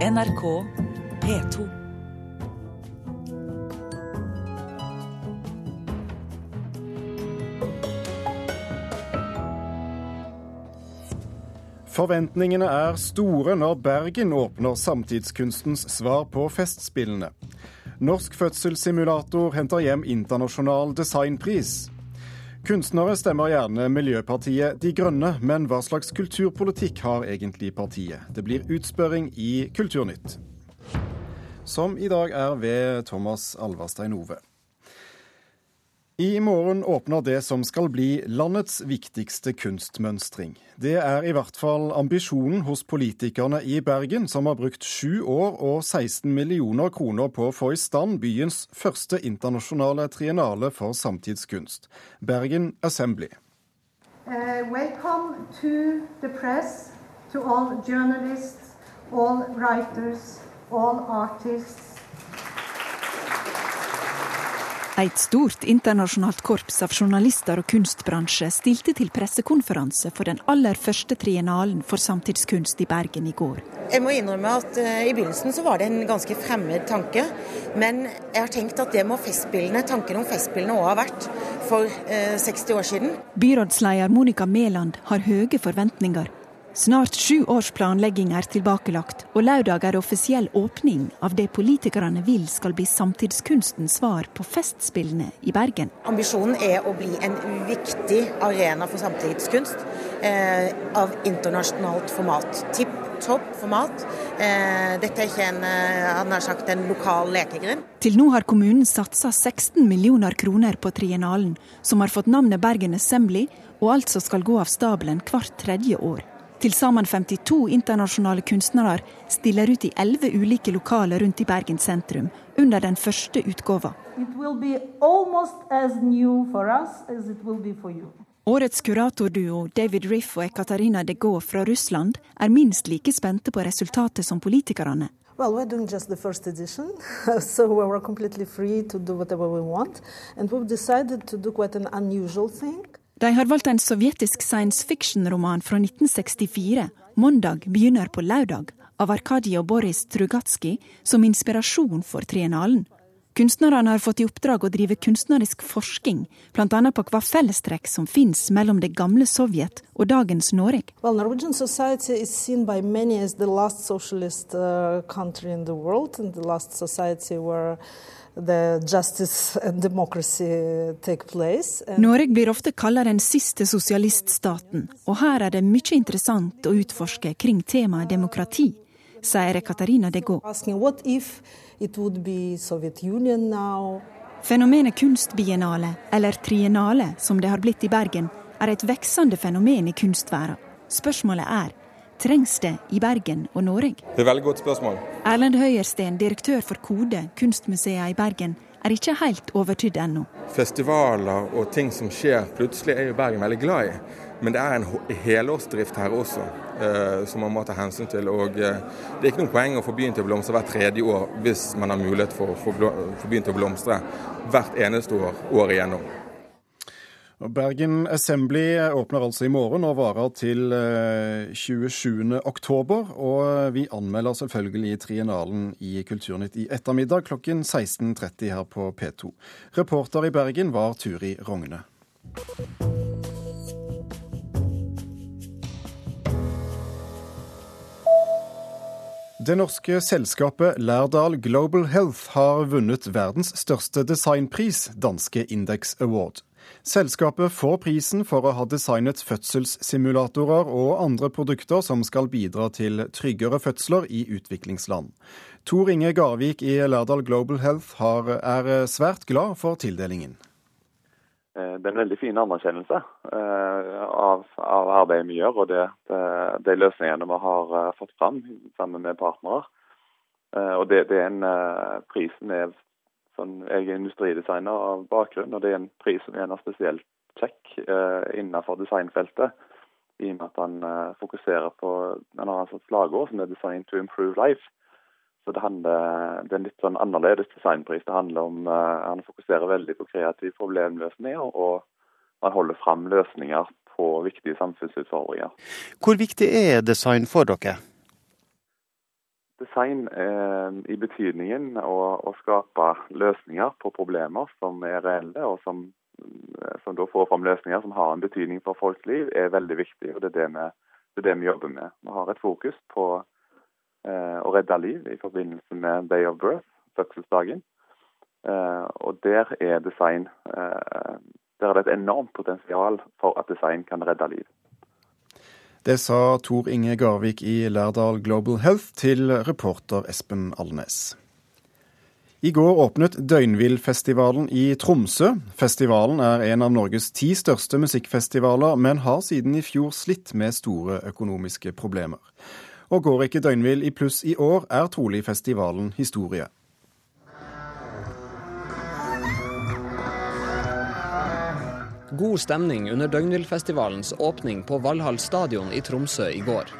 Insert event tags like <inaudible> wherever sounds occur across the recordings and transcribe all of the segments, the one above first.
NRK P2. Forventningene er store når Bergen åpner samtidskunstens svar på Festspillene. Norsk fødselssimulator henter hjem internasjonal designpris. Kunstnere stemmer gjerne Miljøpartiet De Grønne, men hva slags kulturpolitikk har egentlig partiet? Det blir utspørring i Kulturnytt. Som i dag er ved Thomas Alverstein Ove. I morgen åpner det som skal bli landets viktigste kunstmønstring. Det er i hvert fall ambisjonen hos politikerne i Bergen, som har brukt sju år og 16 millioner kroner på å få i stand byens første internasjonale triennale for samtidskunst, Bergen Assembly. Uh, welcome to the press, to all journalists, all writers, all artists. Et stort internasjonalt korps av journalister og kunstbransje stilte til pressekonferanse for den aller første triennalen for samtidskunst i Bergen i går. Jeg må innrømme at uh, I begynnelsen så var det en ganske fremmed tanke. Men jeg har tenkt at det må festspillene, tanken om festspillene òg ha vært for uh, 60 år siden. Byrådsleder Monica Mæland har høye forventninger Snart sju års planlegging er tilbakelagt, og lørdag er offisiell åpning av det politikerne vil skal bli samtidskunstens svar på Festspillene i Bergen. Ambisjonen er å bli en viktig arena for samtidskunst eh, av internasjonalt format. Tipp topp format. Eh, dette er ikke en, eh, sagt, en lokal lekegrind. Til nå har kommunen satsa 16 millioner kroner på triennalen, som har fått navnet Bergen Assembly, og altså skal gå av stabelen hvert tredje år. Til sammen 52 internasjonale kunstnere stiller ut i elleve ulike lokaler rundt i Bergen sentrum under den første utgåva. Årets kuratorduo David Riff og Ekaterina de Gaulle fra Russland er minst like spente på resultatet som politikerne. Well, we're doing just the first edition, <laughs> so we're completely free to do whatever we want. And we've decided to do quite an unusual thing. De har valgt en sovjetisk science fiction-roman fra 1964, 'Mandag begynner på lørdag', av Arkadij og Boris Trugatskij, som inspirasjon for triennalen. Kunstnerne har fått i oppdrag å drive kunstnerisk forskning, bl.a. på hva fellestrekk som finnes mellom det gamle Sovjet og dagens Norge. Well, Norwegian society is seen by many as the last socialist uh, country in the world, and Norge blir ofte kalt den siste sosialiststaten, og her er det mye interessant å utforske kring temaet demokrati, sier Katarina de Gaulle. Fenomenet kunstbiennale, eller triennale som det har blitt i Bergen, er et veksende fenomen i kunstverden. Spørsmålet er Trengs det i Bergen og Norge? Det er et veldig godt spørsmål. Erlend Høyersten, direktør for Kode, kunstmuseet i Bergen, er ikke helt overtydd ennå. Festivaler og ting som skjer plutselig er jo Bergen veldig glad i. Men det er en helårsdrift her også eh, som man må ta hensyn til. og eh, Det er ikke noe poeng å få byen til å blomstre hvert tredje år hvis man har mulighet for å få byen til å blomstre hvert eneste år året igjennom. Bergen Assembly åpner altså i morgen og varer til 27. Eh, oktober. Og vi anmelder selvfølgelig triennalen i Kulturnytt i ettermiddag klokken 16.30 her på P2. Reporter i Bergen var Turi Rogne. Det norske selskapet Lærdal Global Health har vunnet verdens største designpris, danske Index Award. Selskapet får prisen for å ha designet fødselssimulatorer og andre produkter som skal bidra til tryggere fødsler i utviklingsland. Tor Inge Garvik i Lærdal Global Health har, er svært glad for tildelingen. Eh, det er en veldig fin anerkjennelse eh, av, av arbeidet vi gjør og det, de løsningene vi har eh, fått fram sammen med partnere. Og det, det er en, Prisen er Sånn, jeg er industridesigner av bakgrunn, og det er en pris som er spesielt kjekk eh, innenfor designfeltet. I og med at han eh, fokuserer på Han har et slagord som er 'Design to improve life'. Så det, handler, det er en litt sånn annerledes designpris. Det handler om eh, Han fokuserer veldig på kreativ problemløsninger, og han holder fram løsninger på viktige samfunnsutfordringer. Hvor viktig er design for dere? Design eh, i betydningen å, å, skape løsninger på problemer som er reelle, og som, eh, som da får fram løsninger som har en betydning for folks liv, er veldig viktig. og Det er det vi, det er det vi jobber med. Vi har et fokus på eh, å redde liv i forbindelse med Day of Birth, fødselsdagen. Eh, og der er design eh, der er det et enormt potensial for at design kan redde liv. Det sa Tor Inge Garvik i Lærdal Global Health til reporter Espen Alnes. I går åpnet Døgnvillfestivalen i Tromsø. Festivalen er en av Norges ti største musikkfestivaler, men har siden i fjor slitt med store økonomiske problemer. Og går ikke Døgnvill i pluss i år, er trolig festivalen historie. God stemning under Døgnvillfestivalens åpning på Valhall stadion i Tromsø i går.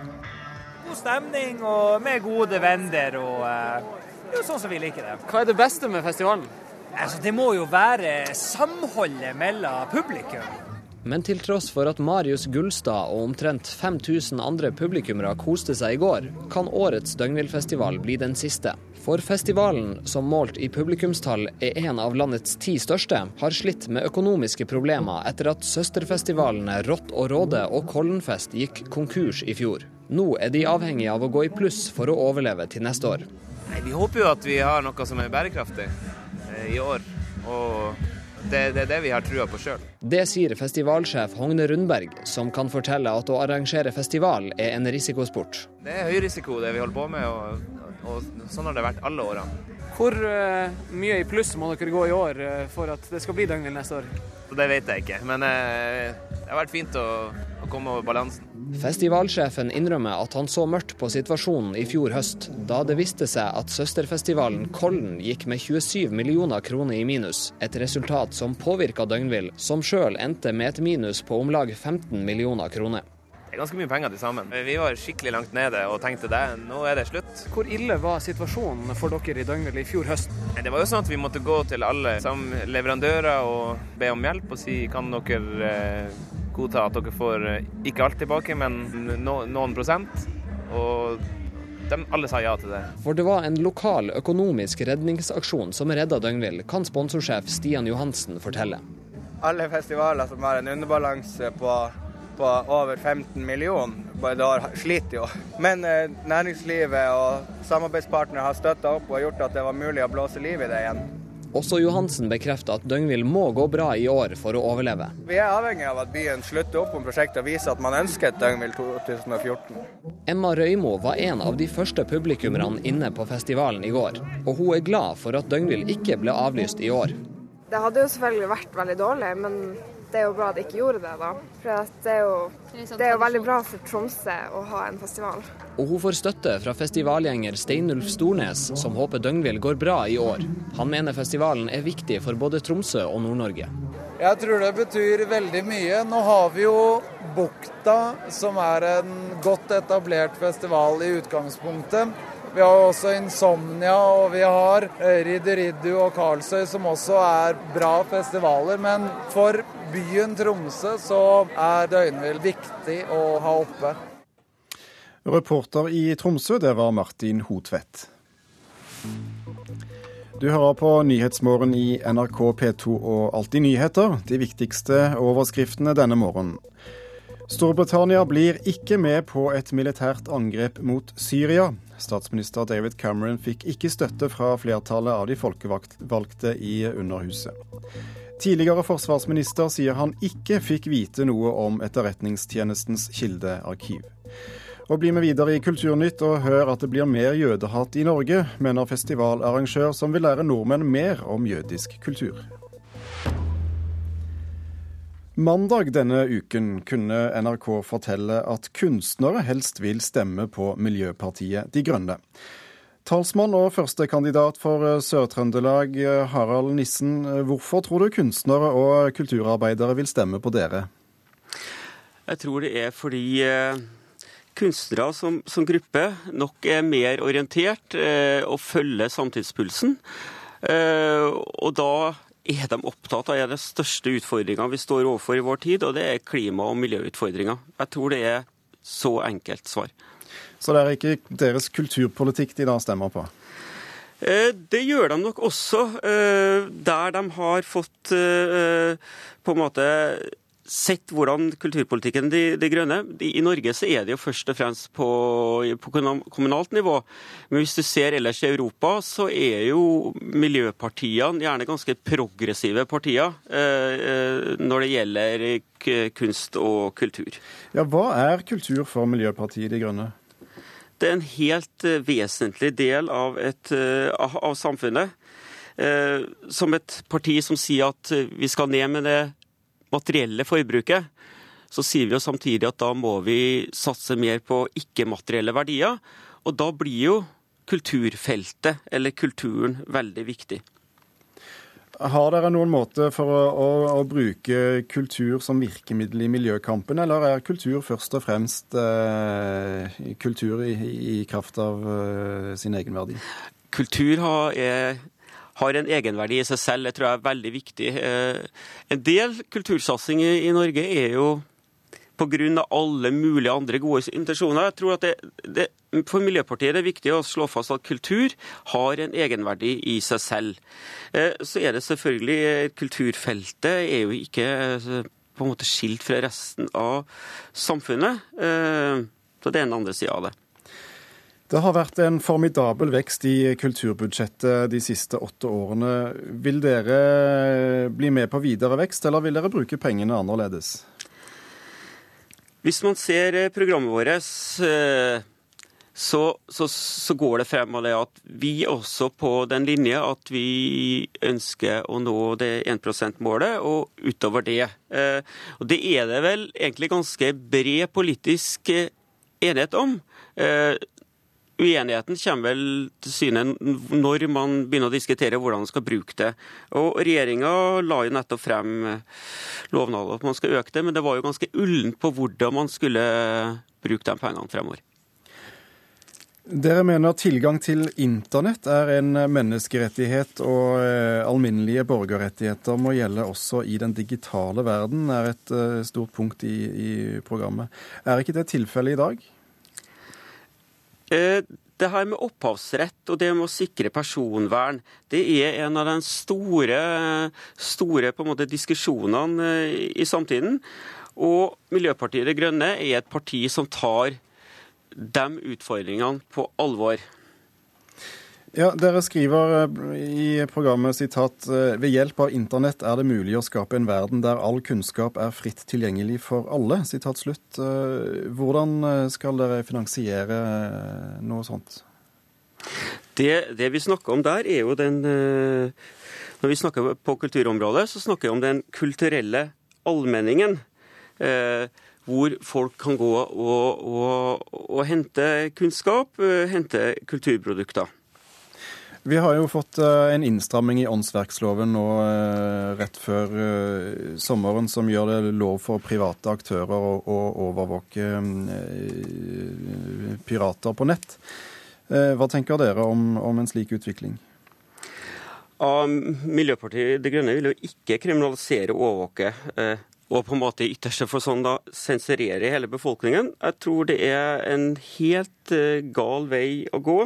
God stemning og med gode venner og uh, jo sånn som vi liker det. Hva er det beste med festivalen? Altså, det må jo være samholdet mellom publikum. Men til tross for at Marius Gullstad og omtrent 5000 andre publikummere koste seg i går, kan årets Døgnvillfestival bli den siste. For festivalen, som målt i publikumstall er en av landets ti største, har slitt med økonomiske problemer etter at søsterfestivalene Rått og Råde og Kollenfest gikk konkurs i fjor. Nå er de avhengige av å gå i pluss for å overleve til neste år. Nei, vi håper jo at vi har noe som er bærekraftig eh, i år. Og det, det, er det vi har trua på sjøl. Det sier festivalsjef Hogne Rundberg, som kan fortelle at å arrangere festival er en risikosport. Det er høy risiko det vi holder på med, og og sånn har det vært alle årene. Hvor uh, mye i pluss må dere gå i år uh, for at det skal bli døgnvill neste år? Det vet jeg ikke, men uh, det har vært fint å, å, komme over balansen. Festivalsjefen innrømmer at han så mørkt på situasjonen i fjor høst, da det viste seg at søsterfestivalen Kollen gikk med 27 millioner kroner i minus. Et resultat som påvirka Døgnvill, som sjøl endte med et minus på om lag 15 millioner kroner. Det er ganske mye penger til sammen. Vi var skikkelig langt nede og tenkte det, nå er det slutt. Hvor ille var situasjonen for dere i Døgnvill i fjor høst? Det var jo sånn at vi måtte gå til alle som leverandører og be om hjelp og si kan dere eh, godta at dere får eh, ikke alt tilbake, men noen prosent. Og de alle sa ja til det. For det var en lokal økonomisk redningsaksjon som redda Døgnvill, kan sponsorsjef Stian Johansen fortelle. Alle festivaler som har en underbalanse på på over 15 millioner. Da sliter jo. Men eh, næringslivet og samarbeidspartnere har støtta opp og gjort at det var mulig å blåse liv i det igjen. Også Johansen bekrefter at Døgnvill må gå bra i år for å overleve. Vi er avhengig av at byen slutter opp om prosjektet og viser at man ønsker et Døgnvill 2014. Emma Røymo var en av de første publikummerne inne på festivalen i går, og hun er glad for at Døgnvill ikke ble avlyst i år. Det hadde jo selvfølgelig vært veldig dårlig, men det er jo bra at de ikke gjorde det, da. For det er, jo, det er jo veldig bra for Tromsø å ha en festival. Og hun får støtte fra festivalgjenger Steinulf Stornes, som håper Døgnvill går bra i år. Han mener festivalen er viktig for både Tromsø og Nord-Norge. Jeg tror det betyr veldig mye. Nå har vi jo Bukta, som er en godt etablert festival i utgangspunktet. Vi har også Insomnia, og vi har Riddu Riddu og Karlsøy, som også er bra festivaler. Men for byen Tromsø så er døgnvill viktig å ha oppe. Reporter i Tromsø, det var Martin Hotvedt. Du hører på Nyhetsmorgen i NRK P2 og Alltid nyheter, de viktigste overskriftene denne morgenen. Storbritannia blir ikke med på et militært angrep mot Syria. Statsminister David Cameron fikk ikke støtte fra flertallet av de folkevalgte i Underhuset. Tidligere forsvarsminister sier han ikke fikk vite noe om Etterretningstjenestens kildearkiv. Og bli med videre i Kulturnytt og hør at det blir mer jødehat i Norge, mener festivalarrangør som vil lære nordmenn mer om jødisk kultur. Mandag denne uken kunne NRK fortelle at kunstnere helst vil stemme på Miljøpartiet De Grønne. Talsmann og førstekandidat for Sør-Trøndelag, Harald Nissen. Hvorfor tror du kunstnere og kulturarbeidere vil stemme på dere? Jeg tror det er fordi eh, kunstnere som, som gruppe nok er mer orientert eh, og følger samtidspulsen. Eh, og da er de opptatt av er de største utfordringene vi står overfor i vår tid, og det er klima- og miljøutfordringer. Jeg tror det er så enkelt svar. Så det er ikke deres kulturpolitikk de da stemmer på? Eh, det gjør de nok også, eh, der de har fått eh, på en måte sett hvordan kulturpolitikken De, de Grønne I Norge så er det jo først og fremst på, på, kommunalt nivå. Men hvis du ser ellers i Europa, så er jo miljøpartiene gjerne ganske progressive partier eh, når det gjelder kunst og kultur. Ja, Hva er kultur for Miljøpartiet De Grønne? Det er en helt eh, vesentlig del av, et, eh, av samfunnet. Eh, som et parti som sier at vi skal ned med det materielle forbruket, så sier vi jo samtidig at da må vi satse mer på ikke-materielle verdier. Og da blir jo kulturfeltet, eller kulturen, veldig viktig. Har dere noen måte for å, å, å, bruke kultur som virkemiddel i miljøkampen, eller er kultur først og fremst eh, kultur i, i, kraft av eh, sin egenverdi? Kultur har, er, har, en egenverdi i seg selv, det tror jeg er veldig viktig. Eh, en del kultursatsing i, Norge er jo pga. alle mulige andre gode intensjoner. Jeg tror at det, det, For Miljøpartiet er det viktig å slå fast at kultur har en egenverdi i seg selv. Eh, så er det selvfølgelig eh, Kulturfeltet er jo ikke på en måte skilt fra resten av samfunnet. Så det er den andre sida av det. Det har vært en formidabel vekst i kulturbudsjettet de siste åtte årene. Vil dere bli med på videre vekst, eller vil dere bruke pengene annerledes? Hvis man ser eh, programmet vårt, eh, så, så, så, går det frem av det at vi også på den linje at vi ønsker å nå det 1 %-målet, og utover det. Eh, og Det er det vel egentlig ganske bred politisk enighet om. Uenigheten kommer vel til syne når man begynner å diskutere hvordan man skal bruke det. Og Regjeringa la jo nettopp frem lovnader at man skal øke det, men det var jo ganske ullent på hvordan man skulle bruke de pengene fremover. Dere mener tilgang til internett er en menneskerettighet, og eh, alminnelige borgerrettigheter må gjelde også i den digitale verden, er et eh, stort punkt i, i programmet. Er ikke det tilfellet i dag? Eh, det her med opphavsrett og det med å sikre personvern, det er en av de store, store måte, diskusjonene eh, i samtiden. Og Miljøpartiet De Grønne er et parti som tar de utfordringene på alvor. Ja, Dere skriver eh, i programmet sitat eh, ved hjelp av internett er det mulig å skape en verden der all kunnskap er fritt tilgjengelig for alle. Sitat slutt. Eh, hvordan skal dere finansiere noe sånt? Det, det vi snakker om der, er jo den Når vi snakker på kulturområdet, så snakker vi om den kulturelle allmenningen. hvor folk kan gå og, og, og hente kunnskap, hente kulturprodukter. Vi har jo fått eh, en innstramming i åndsverksloven nå eh, rett før eh, sommeren som gjør det lov for private aktører å overvåke pirater på nett. Hva tenker dere om, om en slik utvikling? Miljøpartiet De Grønne vil jo ikke kriminalisere og overvåke. Og på en måte i ytterste sånn da sensurere hele befolkningen. Jeg tror det er en helt gal vei å gå.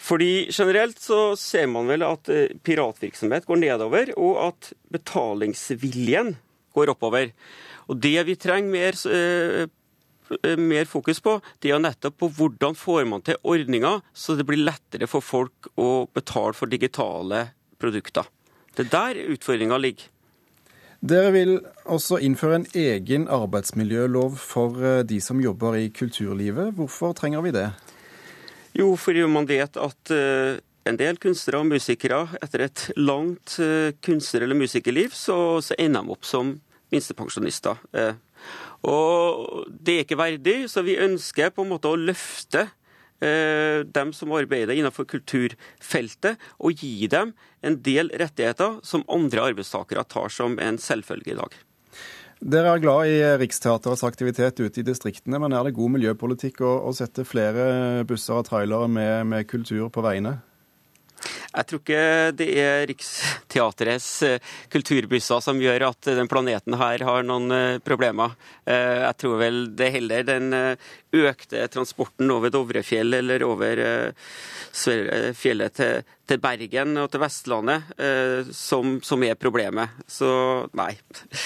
Fordi generelt så ser man vel at eh, piratvirksomhet går nedover, og at betalingsviljen går oppover. Og det vi trenger mer, eh, eh, mer fokus på, det er nettopp på hvordan får man til ordninger så det blir lettere for folk å betale for digitale produkter. Det er der utfordringa ligger. Dere vil også innføre en egen arbeidsmiljølov for de som jobber i kulturlivet. Hvorfor trenger vi det? Jo, fordi man vet at uh, en del kunstnere og musikere etter et langt uh, kunstner- eller musikerliv, så, så, ender de opp som minstepensjonister. Uh, og det er ikke verdig, så vi ønsker på en måte å løfte dem som arbeider innenfor kulturfeltet, og gi dem en del rettigheter som andre arbeidstakere tar som en selvfølge i dag. Dere er glad i Riksteaterets aktivitet ute i distriktene, men er det god miljøpolitikk å, å sette flere busser og trailere med, med kultur på veiene? Jeg tror ikke det er Riksteatrets eh, kulturbusser som gjør at den planeten her har noen eh, problemer. Eh, jeg tror vel det er heller den økte transporten over Dovrefjell eller over fjellet til, Bergen og til Vestlandet som, som er problemet. Så nei.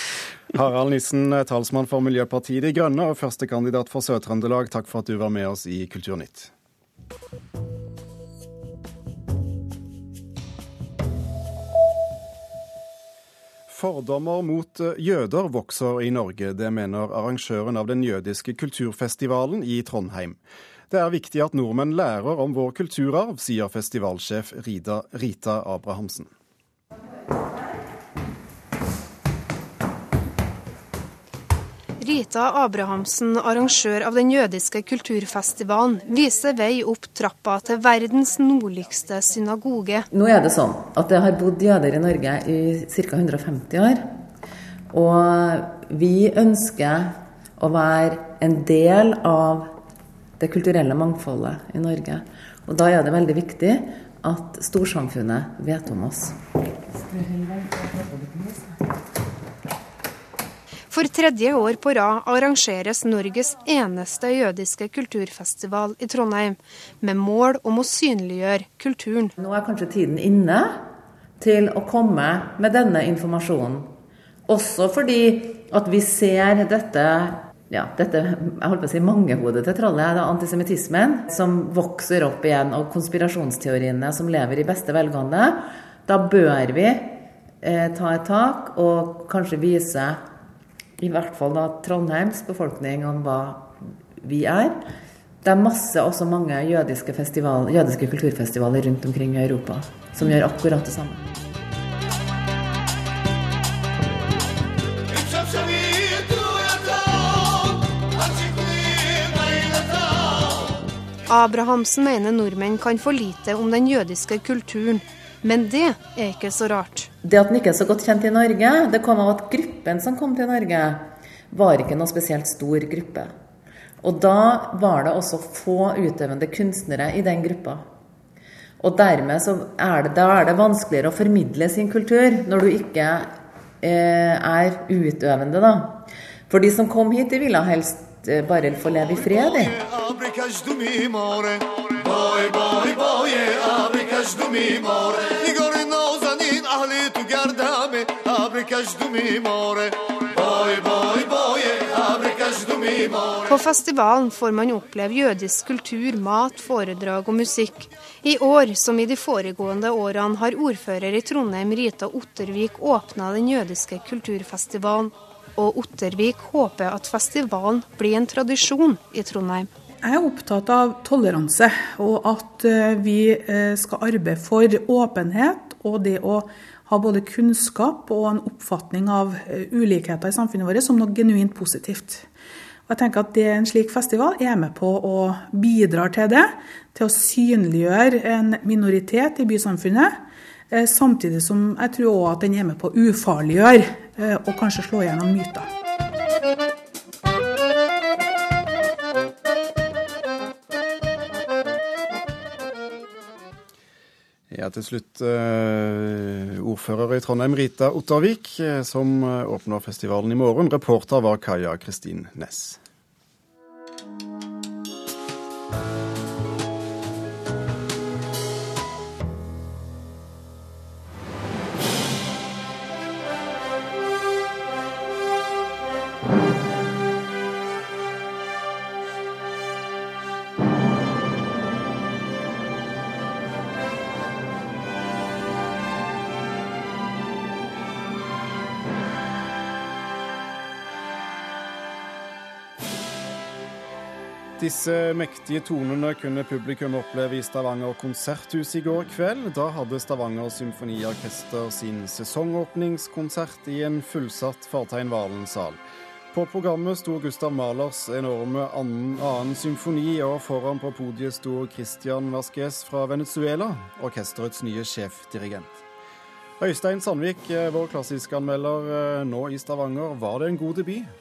<laughs> Harald Nissen, talsmann for Miljøpartiet De Grønne og førstekandidat for Sør-Trøndelag, takk for at du var med oss i Kulturnytt. Fordommer mot eh, jøder vokser i Norge. Det mener arrangøren av den jødiske kulturfestivalen i Trondheim. Det er viktig at nordmenn lærer om vår kulturarv, sier festivalsjef Rita, Abrahamsen. Rita Abrahamsen, arrangør av den jødiske kulturfestivalen, viser vei opp trappa til verdens nordligste synagoge. Nå er det sånn at det har bodd jøder i Norge i ca. 150 år. Og vi ønsker å være en del av det kulturelle mangfoldet i Norge. Og da er det veldig viktig at storsamfunnet vet om oss. For tredje år på rad arrangeres Norges eneste jødiske kulturfestival i Trondheim, med mål om å synliggjøre kulturen. Nå er kanskje tiden inne til å komme med denne informasjonen. Også fordi at vi ser dette ja, dette jeg holdt på å si mangehodet til trollet, da, antisemittismen, som vokser opp igjen, og konspirasjonsteoriene som lever i beste velgående. Da bør vi eh, ta et tak og kanskje vise i hvert fall da Trondheims befolkning om hva vi er. Det er masse, også mange jødiske, jødiske kulturfestivaler rundt omkring i Europa som gjør akkurat det samme. Abrahamsen mener nordmenn kan for lite om den jødiske kulturen men det er ikke så rart. Det at den ikke er så godt kjent i Norge, det kom av at gruppen som kom til Norge, var ikke noe spesielt stor gruppe. Og da var det også få utøvende kunstnere i den gruppa. Og dermed så er det, er det vanskeligere å formidle sin kultur når du ikke eh, er utøvende, da. For de som kom hit, de ville helst eh, bare få leve i fred, de. På festivalen får man oppleve jødisk kultur, mat, foredrag og musikk. I år, som i de foregående årene, har ordfører i Trondheim Rita Ottervik åpna den jødiske kulturfestivalen. Og Ottervik håper at festivalen blir en tradisjon i Trondheim. Jeg er opptatt av toleranse, og at eh, vi eh, skal arbeide for åpenhet og det å ha både kunnskap og en oppfatning av eh, ulikheter i samfunnet vårt som noe genuint positivt. Og jeg tenker at det, En slik festival er med på å bidra til det, til å synliggjøre en minoritet i bysamfunnet. Samtidig som jeg tror også at den er med på å ufarliggjøre og kanskje slå gjennom myter. Ja, til slutt uh, ordfører i Trondheim, Rita Ottervik, eh, som uh, åpner festivalen i morgen. Reporter var Kaja Kristin Næss. Disse mektige tonene kunne publikum oppleve i Stavanger konserthus i går kveld. Da hadde Stavanger Symfoniorkester sin sesongåpningskonsert i en fullsatt Fartein Valen-sal. På programmet sto Gustav Mahlers enorme annen, symfoni, og foran på podiet sto Christian Vasques fra Venezuela, orkesterets nye sjefdirigent. Øystein Sandvik, vår klassiskanmelder nå i Stavanger. Var det en god debut?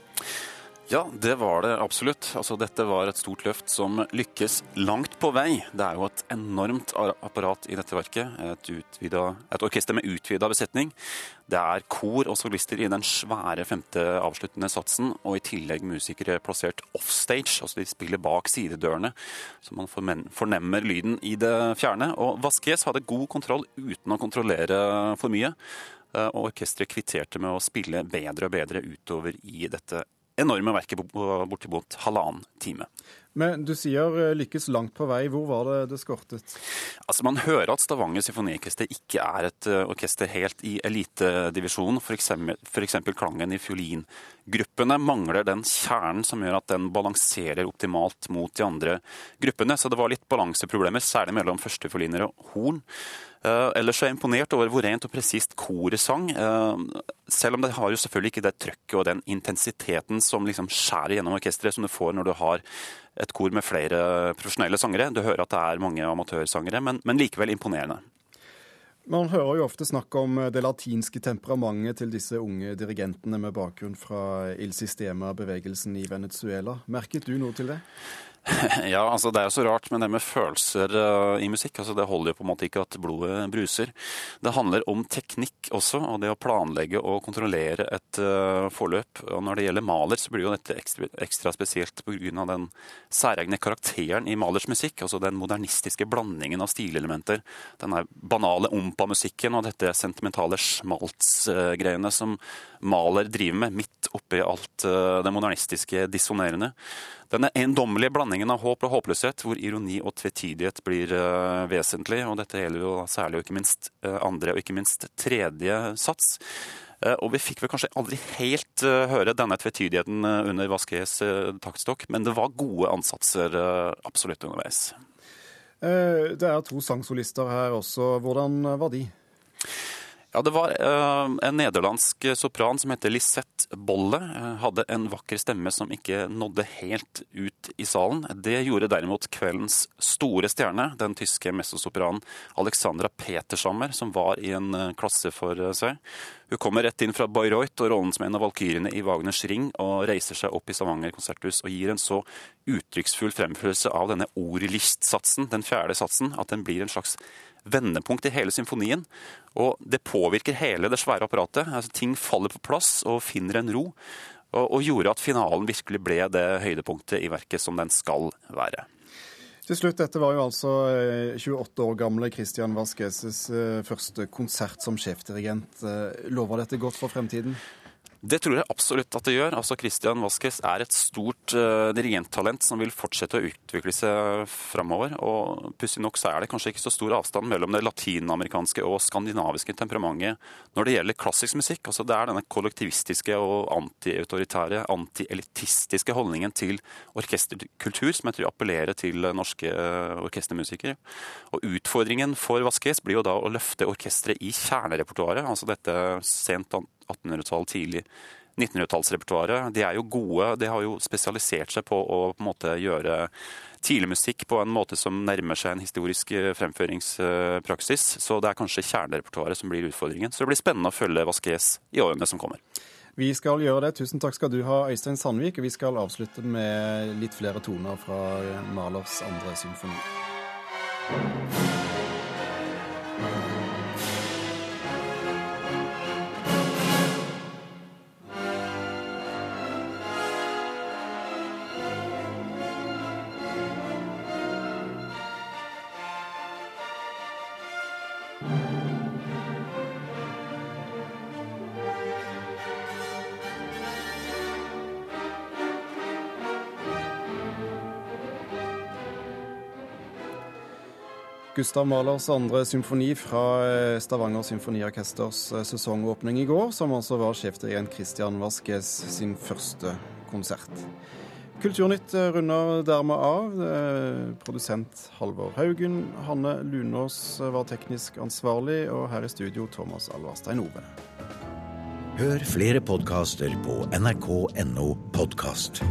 Ja, det var det absolutt. Altså, dette var et stort løft som lykkes langt på vei. Det er jo et enormt apparat i dette verket. Et, utvidet, et orkester med utvida besetning. Det er kor og solister i den svære femte avsluttende satsen, og i tillegg musikere plassert offstage. Altså de spiller bak sidedørene, så man fornemmer lyden i det fjerne. Og Vasques hadde god kontroll uten å kontrollere for mye. Eh, og orkesteret kvitterte med å spille bedre og bedre utover i dette enorme verket på bortimot halvannen time. Men du sier eh, lykkes langt på vei. Hvor var det det skortet? Altså Man hører at Stavanger symfoniorkester ikke er et eh, orkester helt i elitedivisjonen. F.eks. klangen i fiolingruppene mangler den kjernen som gjør at den balanserer optimalt mot de andre gruppene. Så det var litt balanseproblemer, særlig mellom førstefioliner og horn. Uh, ellers er jeg imponert over hvor rent og presist koret sang. Uh, selv om det har jo selvfølgelig ikke det trøkket og den intensiteten som liksom skjærer gjennom orkesteret som du får når du har et kor med flere profesjonelle sangere. Du hører at det er mange amatørsangere, men, men likevel imponerende. Man hører jo ofte snakk om det latinske temperamentet til disse unge dirigentene med bakgrunn fra Il Sistema-bevegelsen i Venezuela. Merket du noe til det? <laughs> Ja, altså det er jo så rart med det med følelser uh, i musikk. altså Det holder jo på en måte ikke at blodet bruser. Det handler om teknikk også, og det å planlegge og kontrollere et uh, forløp. Og Når det gjelder Maler, så blir jo dette ekstra, ekstra spesielt pga. den særegne karakteren i Malers musikk. Altså den modernistiske blandingen av stilelementer. Den banale ompa-musikken og dette sentimentale schmaltz-greiene som Maler driver med midt oppi alt uh, det modernistiske dissonerende. Denne eiendommelige blandingen av håp og håpløshet, hvor ironi og tvetydighet blir uh, vesentlig, og dette gjelder jo særlig og ikke minst uh, andre og ikke minst tredje sats. Uh, og vi fikk vel kanskje aldri helt høre denne tvetydigheten under Vasques taktstokk, men det var gode ansatser absolutt underveis. Det er to sangsolister her også. Hvordan var de? Ja, Det var uh, en nederlandsk sopran som heter Lisette Bolle. Uh, hadde en vakker stemme som ikke nådde helt ut i salen. Det gjorde derimot kveldens store stjerne, den tyske messosopranen Alexandra Petersammer, som var i en klasse for seg. Hun kommer rett inn fra Bayreuth og rollen som en av valkyrene i Wagners Ring, og reiser seg opp i Stavanger konserthus og gir en så uttrykksfull fremførelse av denne ordlistsatsen, den fjerde satsen, at den blir en slags vendepunkt i hele symfonien. Og det påvirker hele det svære apparatet. Altså, ting faller på plass og finner en ro. Og, og gjorde at finalen virkelig ble det høydepunktet i verket som den skal være. Til slutt, dette var jo altså 28 eh, år gamle Christian Vasquezes eh, første konsert som sjefdirigent. Eh, lover dette godt for fremtiden? Det tror jeg absolutt at det gjør. Altså Christian Vasques er et stort uh, dirigenttalent som vil fortsette å utvikle seg framover. Og pussig nok så er det kanskje ikke så stor avstand mellom det latinamerikanske og skandinaviske temperamentet når det gjelder klassisk musikk. Altså Det er denne kollektivistiske og antiautoritære, antielitistiske holdningen til orkesterkultur som jeg tror appellerer til norske uh, orkestermusikere. Og utfordringen for Vasques blir jo da å løfte orkesteret i kjernerepertoaret, altså dette sent 1800-tall, tidlig 1900-tallsrepertoaret. De er jo gode. De har jo spesialisert seg på å på en måte gjøre tidlig musikk på en måte som nærmer seg en historisk eh, fremføringspraksis. Så det er kanskje kjernerepertoaret som blir utfordringen. Så det blir spennende å følge Vasques i årene som kommer. Vi skal gjøre det. Tusen takk skal du ha, Øystein Sandvik. Og vi skal avslutte med litt flere toner fra Malers andre symfoni. Gustav Mahlers andre symfoni fra eh, Stavanger Symfoniorkesters eh, sesongåpning i går, som altså var sjefdirigent Christian Vasques sin første konsert. Kulturnytt eh, runder dermed av. Produsent Halvor Haugen. Hanne Lunås var teknisk ansvarlig, og her i studio Thomas Alvarstein Ove. Hør flere podkaster på nrk.no podkast.